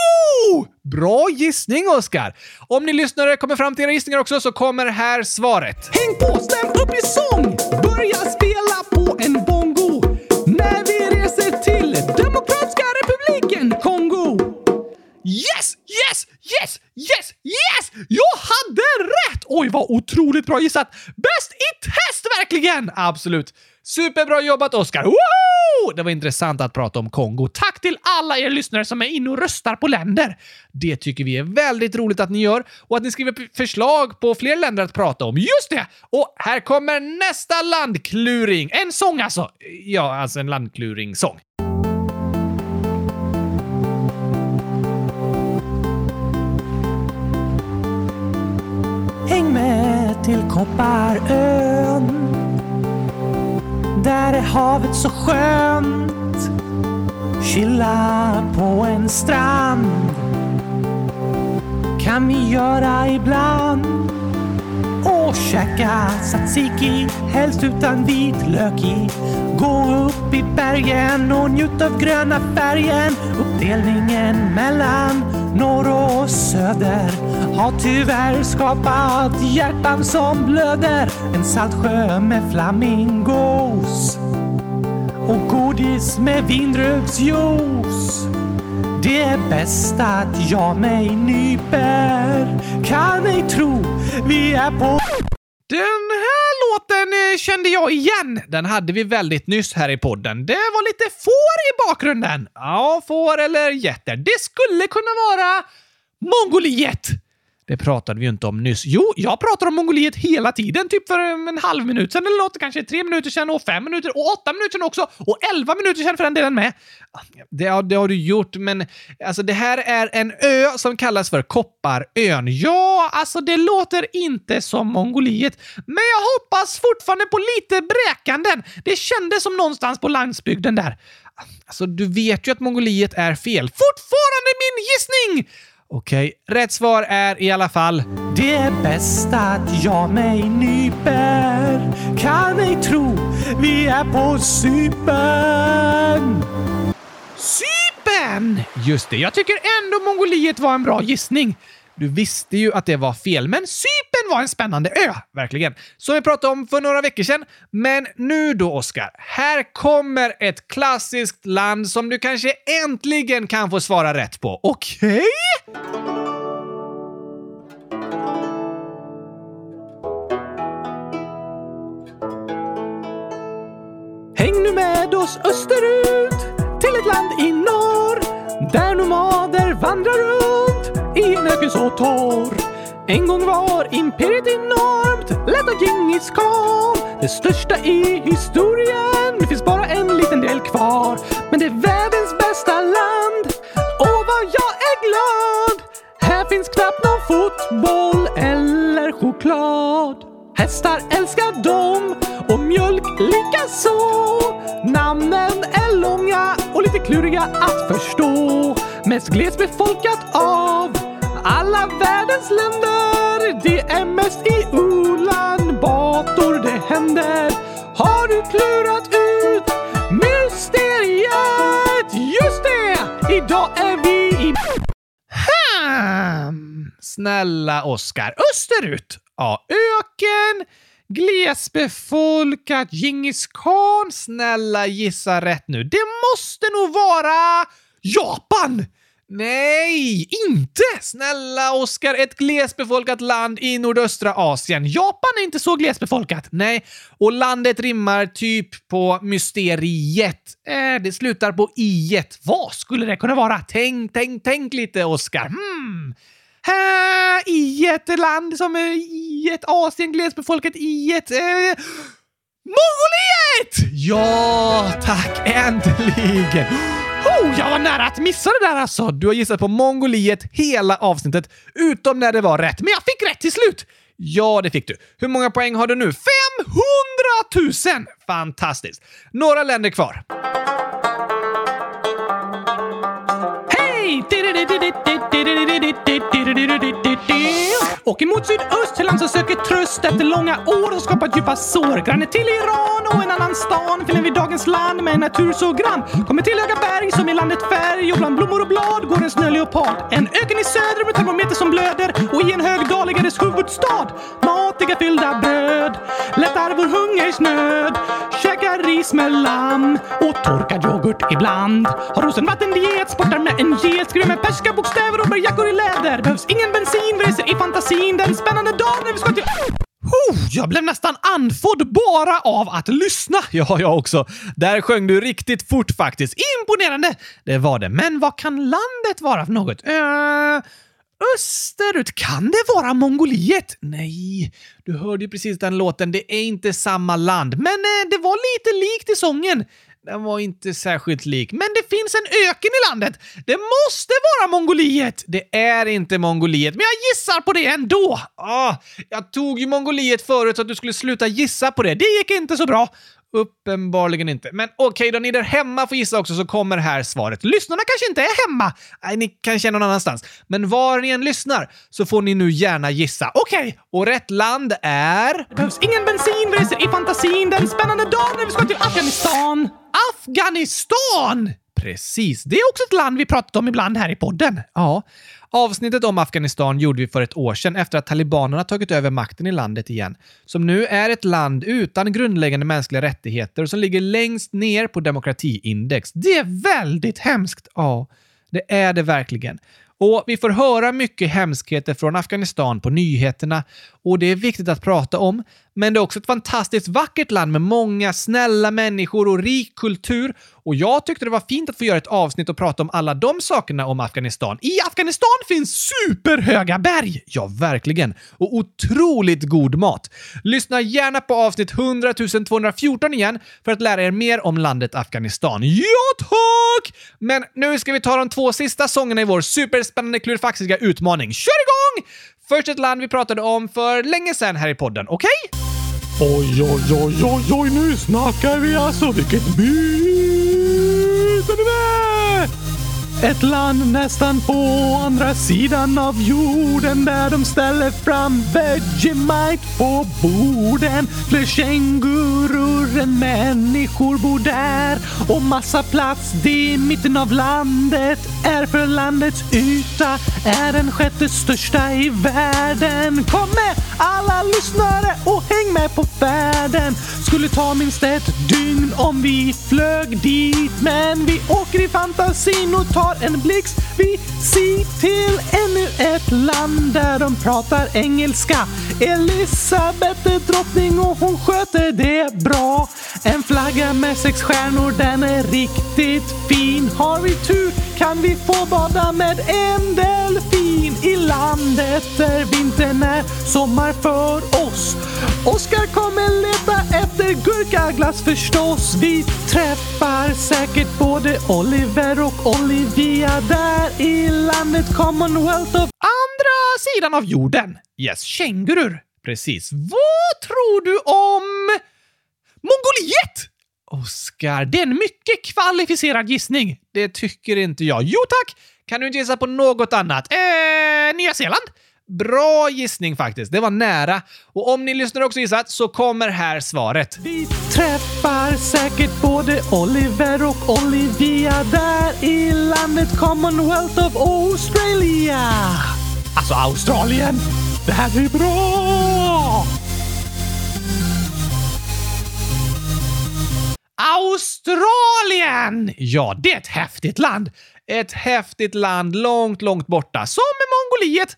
S2: Kongo! Bra gissning, Oskar! Om ni lyssnare kommer fram till era gissningar också så kommer här svaret.
S1: Häng på, stäm upp i sång! Börja spela på en bongo när vi reser till Demokratiska republiken Kongo.
S2: Yes, yes, yes, yes, yes! Jag hade rätt! Oj, vad otroligt bra gissat! Bäst i test, verkligen! Absolut. Superbra jobbat, Oskar! Woho! Det var intressant att prata om Kongo. Tack till alla er lyssnare som är inne och röstar på länder. Det tycker vi är väldigt roligt att ni gör och att ni skriver förslag på fler länder att prata om. Just det! Och här kommer nästa landkluring. En sång alltså. Ja, alltså en landkluring-sång.
S1: Häng med till Kopparön där är havet så skönt Chilla på en strand Kan vi göra ibland och käka tzatziki, helst utan vitlök i. Gå upp i bergen och njut av gröna färgen. Uppdelningen mellan norr och söder har tyvärr skapat hjärtan som blöder. En saltsjö med flamingo godis med vindruvsjuice. Det är bäst att jag mig nyper. Kan ej tro vi är på...
S2: Den här låten eh, kände jag igen. Den hade vi väldigt nyss här i podden. Det var lite får i bakgrunden. Ja, får eller getter. Det skulle kunna vara Mongoliet. Det pratade vi ju inte om nyss. Jo, jag pratar om Mongoliet hela tiden, typ för en halv minut sedan eller något, kanske tre minuter sedan och fem minuter och åtta minuter sedan också och elva minuter sedan för den delen med. Det, det har du gjort, men alltså det här är en ö som kallas för Kopparön. Ja, alltså det låter inte som Mongoliet, men jag hoppas fortfarande på lite bräkanden. Det kändes som någonstans på landsbygden där. Alltså, du vet ju att Mongoliet är fel. Fortfarande min gissning! Okej, rätt svar är i alla fall
S1: Det är bäst att jag mig nyper Kan ej tro vi är på Cypern
S2: Cypern! Just det, jag tycker ändå Mongoliet var en bra gissning. Du visste ju att det var fel, men Cypern var en spännande ö, verkligen. Som vi pratade om för några veckor sedan. Men nu då, Oskar. Här kommer ett klassiskt land som du kanske äntligen kan få svara rätt på. Okej? Okay?
S1: Häng nu med oss österut till ett land i norr där nomader vandrar runt i en öken så torr. En gång var imperiet enormt, lett av Djingis khan. Det största i historien. Det finns bara en liten del kvar. Men det är världens bästa land. Och vad jag är glad! Här finns knappt någon fotboll eller choklad. Hästar älskar dem och mjölk likaså. Namnen är långa och lite kluriga att förstå. Mest glesbefolkat av alla världens länder. Det är mest i Ulan Bator det händer. Har du klurat ut mysteriet? Just det! Idag är vi i...
S2: Hmm. Snälla Oskar, österut! Ja, öken, glesbefolkat, Djingis khan. Snälla gissa rätt nu. Det måste nog vara Japan! Nej, inte! Snälla Oskar, ett glesbefolkat land i nordöstra Asien. Japan är inte så glesbefolkat. Nej, och landet rimmar typ på mysteriet. Eh, det slutar på i-et. Vad skulle det kunna vara? Tänk, tänk, tänk lite, Oskar. Hmm. Här, i ett land som är i ett Asien glesbefolkat i ett... Eh, Mongoliet! Ja, tack! Äntligen! Oh, jag var nära att missa det där alltså! Du har gissat på Mongoliet hela avsnittet, utom när det var rätt. Men jag fick rätt till slut! Ja, det fick du. Hur många poäng har du nu? 500 000! Fantastiskt! Några länder kvar.
S1: Hej! Åker mot sydöst till land som söker tröst efter långa år och skapat djupa sår. Granne till Iran och en annan stan finner vi dagens land med en natur så grann. Kommer till höga berg som i landet färg och bland blommor och blad går en snöleopard. En öken i söder med termometer som blöder och i en hög dal ligger dess huvudstad. Matiga fyllda bröd lättar vår hungersnöd. Käkar ris med lamm och torkad yoghurt ibland. Har rosenvattendiet, sportar med en get, skriver med perska bokstäver och bär jackor i läder. Behövs ingen bensin, reser i fantasi fantasin den spännande dagen när vi ska till...
S2: Oh, jag blev nästan andfådd bara av att lyssna. Ja, jag också. Där sjöng du riktigt fort faktiskt. Imponerande! Det var det. Men vad kan landet vara för något? Uh, österut? Kan det vara Mongoliet? Nej, du hörde ju precis den låten. Det är inte samma land. Men uh, det var lite likt i sången. Den var inte särskilt lik, men det finns en öken i landet. Det måste vara Mongoliet! Det är inte Mongoliet, men jag gissar på det ändå. Ah, jag tog ju Mongoliet förut så att du skulle sluta gissa på det. Det gick inte så bra. Uppenbarligen inte. Men okej okay, då, ni där hemma får gissa också så kommer här svaret. Lyssnarna kanske inte är hemma. Nej, ni kanske är någon annanstans. Men var ni än lyssnar så får ni nu gärna gissa. Okej, okay, och rätt land är...
S1: Det behövs ingen bensin, vi reser i fantasin den spännande dagen när vi ska till Afghanistan.
S2: Afghanistan! Precis, det är också ett land vi pratat om ibland här i podden. Ja, avsnittet om Afghanistan gjorde vi för ett år sedan efter att talibanerna tagit över makten i landet igen. Som nu är ett land utan grundläggande mänskliga rättigheter och som ligger längst ner på demokratiindex. Det är väldigt hemskt! Ja, det är det verkligen. Och vi får höra mycket hemskheter från Afghanistan på nyheterna och det är viktigt att prata om. Men det är också ett fantastiskt vackert land med många snälla människor och rik kultur. Och jag tyckte det var fint att få göra ett avsnitt och prata om alla de sakerna om Afghanistan. I Afghanistan finns superhöga berg! Ja, verkligen. Och otroligt god mat. Lyssna gärna på avsnitt 100 214 igen för att lära er mer om landet Afghanistan. Ja, tack! Men nu ska vi ta de två sista sångerna i vår superspännande klurifaxiga utmaning. Kör igång! Först ett land vi pratade om för länge sedan här i podden, okej? Okay?
S1: Oj, oj, oj, oj, oj, nu snackar vi alltså! Vilket byte är med? Ett land nästan på andra sidan av jorden där de ställer fram Vegemite på borden. Fler kängurur än människor bor där och massa plats. Det i mitten av landet är för landets yta är den sjätte största i världen. Kom med alla lyssnare och häng med på färden. Skulle ta minst ett dygn om vi flög dit men vi åker i fantasin och tar en blixt visit till ännu ett land där de pratar engelska. Elisabeth är drottning och hon sköter det bra. En flagga med sex stjärnor, den är riktigt fin. Har vi tur kan vi få bada med en delfin i landet där vintern är sommar för oss. Oskar kommer leta efter gurkaglass förstås. Vi träffar säkert både Oliver och Olivia där i landet Commonwealth of
S2: andra sidan av jorden. Yes, kängurur. Precis. Vad tror du om Mongoliet? Oskar, det är en mycket kvalificerad gissning. Det tycker inte jag. Jo tack! Kan du inte gissa på något annat? Eh, Nya Zeeland? Bra gissning faktiskt. Det var nära. Och om ni lyssnar också gissat så kommer här svaret.
S1: Vi träffar säkert både Oliver och Olivia där i landet Commonwealth of Australia. Alltså Australien. Det här är bra!
S2: Australien! Ja, det är ett häftigt land. Ett häftigt land långt, långt borta. Som Mongoliet.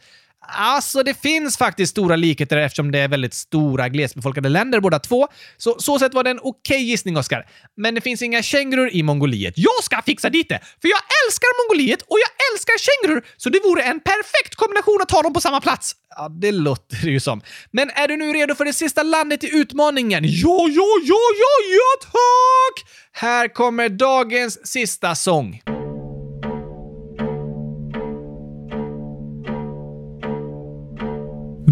S2: Alltså, det finns faktiskt stora likheter eftersom det är väldigt stora glesbefolkade länder båda två. Så så sett var det en okej okay gissning, Oskar. Men det finns inga kängurur i Mongoliet. Jag ska fixa dit det! För jag älskar Mongoliet och jag älskar kängurur, så det vore en perfekt kombination att ta dem på samma plats. Ja, det låter det ju som. Men är du nu redo för det sista landet i utmaningen? Ja, ja, ja, ja, ja, tack! Här kommer dagens sista sång.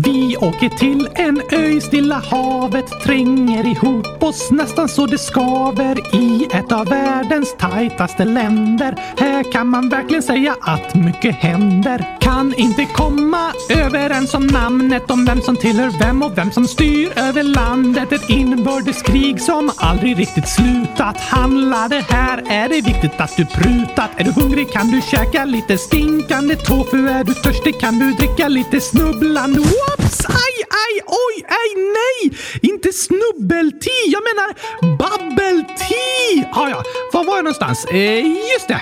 S1: Vi åker till en ö i Stilla havet, tränger ihop oss nästan så det skaver i ett av världens tajtaste länder. Här kan man verkligen säga att mycket händer. Kan inte komma överens om namnet om vem som tillhör vem och vem som styr över landet. Ett inbördeskrig som aldrig riktigt slutat. Handlar det här är det viktigt att du prutat. Är du hungrig kan du käka lite stinkande tofu. Är du törstig kan du dricka lite snubblande Whoops! Aj, aj, oj, aj, nej! Inte snubbelti, jag menar babbelti! Ah, ja, var var jag någonstans? Eh, just det.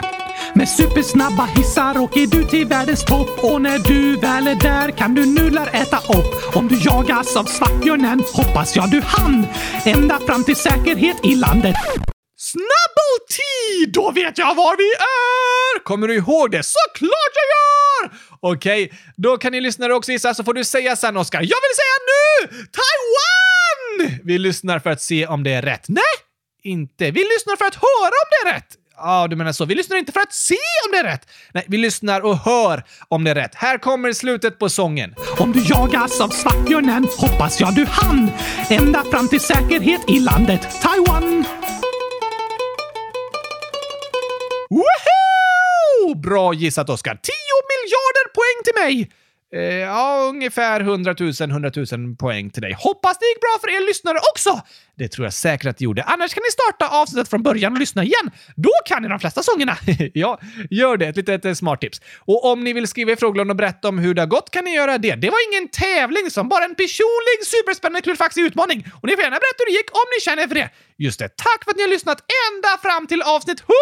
S1: Med supersnabba hissar åker du till världens topp och när du väl är där kan du nudlar äta upp. Om du jagas av svartbjörnen hoppas jag du hann ända fram till säkerhet i landet.
S2: Snabbeltid! Då vet jag var vi är! Kommer du ihåg det? Såklart jag gör! Okej, okay, då kan ni lyssnare också gissa så får du säga sen Oskar. Jag vill säga nu! Taiwan! Vi lyssnar för att se om det är rätt. Nej, inte. Vi lyssnar för att höra om det är rätt. Ja, du menar så. Vi lyssnar inte för att se om det är rätt. Nej, vi lyssnar och hör om det är rätt. Här kommer slutet på sången.
S1: Om du jagas av svartbjörnen hoppas jag du hann ända fram till säkerhet i landet Taiwan.
S2: Woho! Bra gissat, Oskar. 10 miljarder poäng till mig! Eh, ja, ungefär 100 000, 100 000 poäng till dig. Hoppas det gick bra för er lyssnare också! Det tror jag säkert att det gjorde. Annars kan ni starta avsnittet från början och lyssna igen. Då kan ni de flesta sångerna. ja, gör det. Ett litet eh, smart tips. Och om ni vill skriva i frågelådan och berätta om hur det har gått kan ni göra det. Det var ingen tävling som bara en personlig superspännande klurifaxig utmaning. Och ni får gärna berätta hur det gick om ni känner för det. Just det, tack för att ni har lyssnat ända fram till avsnitt 100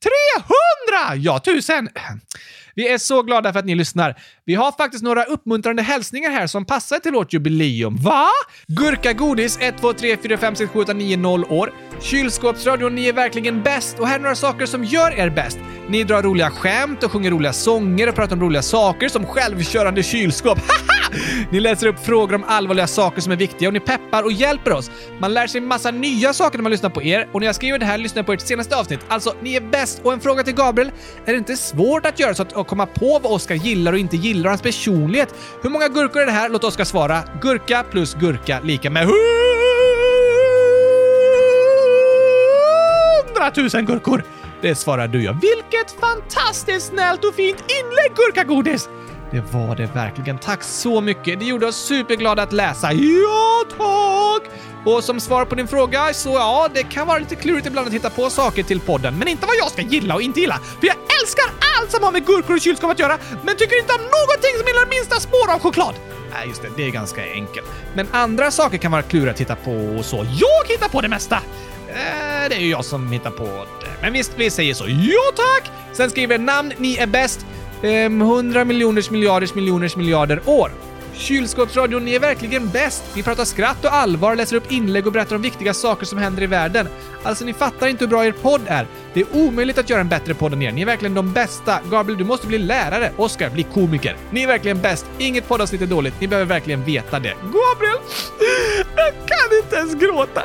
S2: 300! Ja, tusen! Vi är så glada för att ni lyssnar. Vi har faktiskt några uppmuntrande hälsningar här som passar till vårt jubileum. Va? Gurka Godis 1, 2, 3, 4, 5, 6, 7, 8, 9, 0 år. Kylskåpsradion, ni är verkligen bäst. Och här är några saker som gör er bäst. Ni drar roliga skämt och sjunger roliga sånger och pratar om roliga saker som självkörande kylskåp. Haha! Ni läser upp frågor om allvarliga saker som är viktiga och ni peppar och hjälper oss. Man lär sig massa nya saker när man lyssnar på er och när jag skriver det här lyssnar jag på ert senaste avsnitt. Alltså, ni är bäst. Och en fråga till Gabriel. Är det inte svårt att göra så att, komma på vad Oskar gillar och inte gillar och hans personlighet? Hur många gurkor är det här? Låt Oskar svara. Gurka plus gurka lika med hundratusen gurkor. Det svarar du ja. Vilket fantastiskt snällt och fint inlägg, Gurkagodis! Det var det verkligen. Tack så mycket. Det gjorde oss superglada att läsa. Ja, tack! Och som svar på din fråga, så ja, det kan vara lite klurigt ibland att hitta på saker till podden, men inte vad jag ska gilla och inte gilla. För jag älskar allt som har med gurkor och kylskåp att göra, men tycker inte om någonting som gillar minsta spår av choklad. Nej, just det. Det är ganska enkelt. Men andra saker kan vara kluriga att hitta på och så. Jag hittar på det mesta! Eh, det är ju jag som hittar på det. Men visst, vi säger så. Ja, tack! Sen skriver namn, ni är bäst. Ehm, 100 miljoners miljarders miljoners miljarder år. Kylskåpsradion, ni är verkligen bäst. Ni pratar skratt och allvar, läser upp inlägg och berättar om viktiga saker som händer i världen. Alltså, ni fattar inte hur bra er podd är. Det är omöjligt att göra en bättre podd än er. Ni är verkligen de bästa. Gabriel, du måste bli lärare. Oskar, bli komiker. Ni är verkligen bäst. Inget poddavsnitt är dåligt. Ni behöver verkligen veta det. Gabriel! Jag kan inte ens gråta.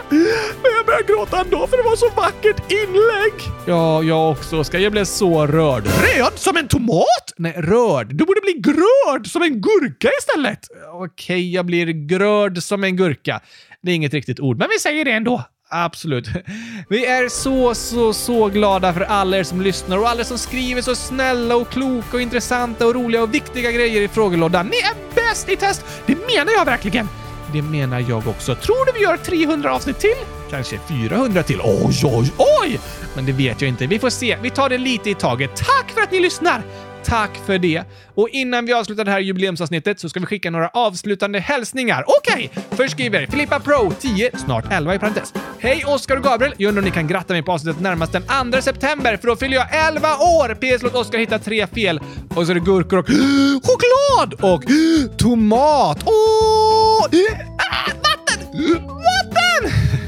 S2: Börjar gråta ändå för det var så vackert inlägg. Ja, jag också, Oskar. Jag blev så rörd. Röd som en tomat? Nej, rörd. Du borde bli grörd som en gurka istället. Okej, jag blir grörd som en gurka. Det är inget riktigt ord, men vi säger det ändå. Absolut. Vi är så, så, så glada för alla er som lyssnar och alla som skriver så snälla och kloka och intressanta och roliga och viktiga grejer i frågelådan. Ni är bäst i test! Det menar jag verkligen! Det menar jag också. Tror du vi gör 300 avsnitt till? Kanske 400 till? Oj, oj, oj! Men det vet jag inte. Vi får se. Vi tar det lite i taget. Tack för att ni lyssnar! Tack för det. Och innan vi avslutar det här jubileumsavsnittet så ska vi skicka några avslutande hälsningar. Okej! Okay. Först skriver Filippa Pro 10, snart 11 i parentes. Hej Oskar och Gabriel! Jag undrar om ni kan gratta mig på avsnittet närmast den 2 september för då fyller jag 11 år! PS låt Oskar hitta tre fel. Och så är det gurkor och choklad och tomat Åh! Oh! vatten!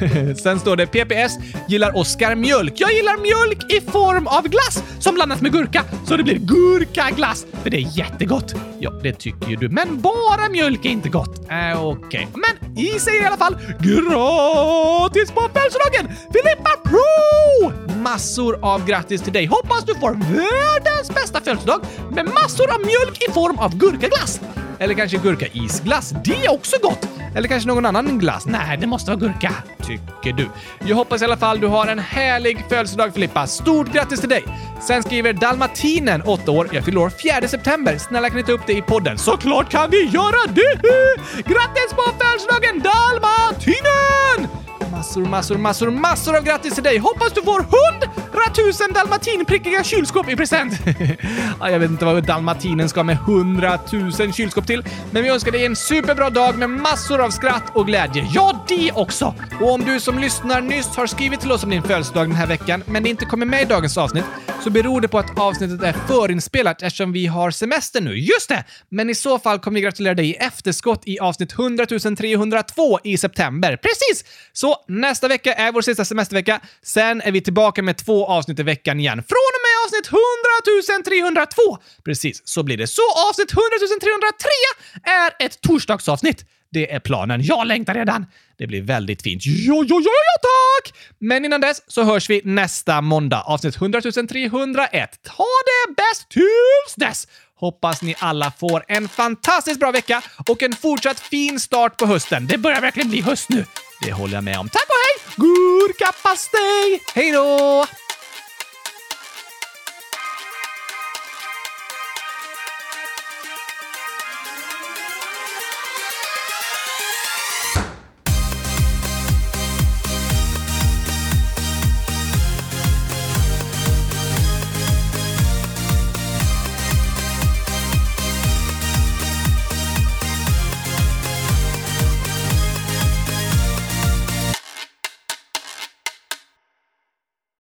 S2: Sen står det PPS gillar Oskar mjölk. Jag gillar mjölk i form av glass som blandas med gurka, så det blir gurkaglass. För det är jättegott. Ja, det tycker ju du. Men bara mjölk är inte gott. Äh, Okej. Okay. Men i sig i alla fall gratis på födelsedagen! Filippa Pro! Massor av grattis till dig. Hoppas du får världens bästa födelsedag med massor av mjölk i form av gurkaglass. Eller kanske gurkaisglass. Det är också gott! Eller kanske någon annan glass? Nej, det måste vara gurka, tycker du. Jag hoppas i alla fall du har en härlig födelsedag Filippa. Stort grattis till dig! Sen skriver Dalmatinen, 8 år. Jag fyller år 4 september. Snälla kan ni ta upp det i podden? Såklart kan vi göra det! Grattis på födelsedagen Dalmatinen! Massor, massor, massor, massor av grattis till dig! Hoppas du får hund! Hundratusen dalmatinprickiga kylskåp i present! ja, jag vet inte vad dalmatinen ska med hundratusen kylskåp till, men vi önskar dig en superbra dag med massor av skratt och glädje. Ja, det också! Och om du som lyssnar nyss har skrivit till oss om din födelsedag den här veckan, men det inte kommer med i dagens avsnitt, så beror det på att avsnittet är förinspelat eftersom vi har semester nu. Just det! Men i så fall kommer vi gratulera dig i efterskott i avsnitt 100 302 i september. Precis! Så nästa vecka är vår sista semestervecka. Sen är vi tillbaka med två avsnitt i veckan igen. Från och med avsnitt 100 302! Precis, så blir det. Så avsnitt 100 303 är ett torsdagsavsnitt. Det är planen. Jag längtar redan! Det blir väldigt fint. Jo, jo, jo, jo, tack! Men innan dess så hörs vi nästa måndag, avsnitt 100 301. Ta det bäst tills dess! Hoppas ni alla får en fantastiskt bra vecka och en fortsatt fin start på hösten. Det börjar verkligen bli höst nu. Det håller jag med om. Tack och hej! Gurkapastej! Hej då!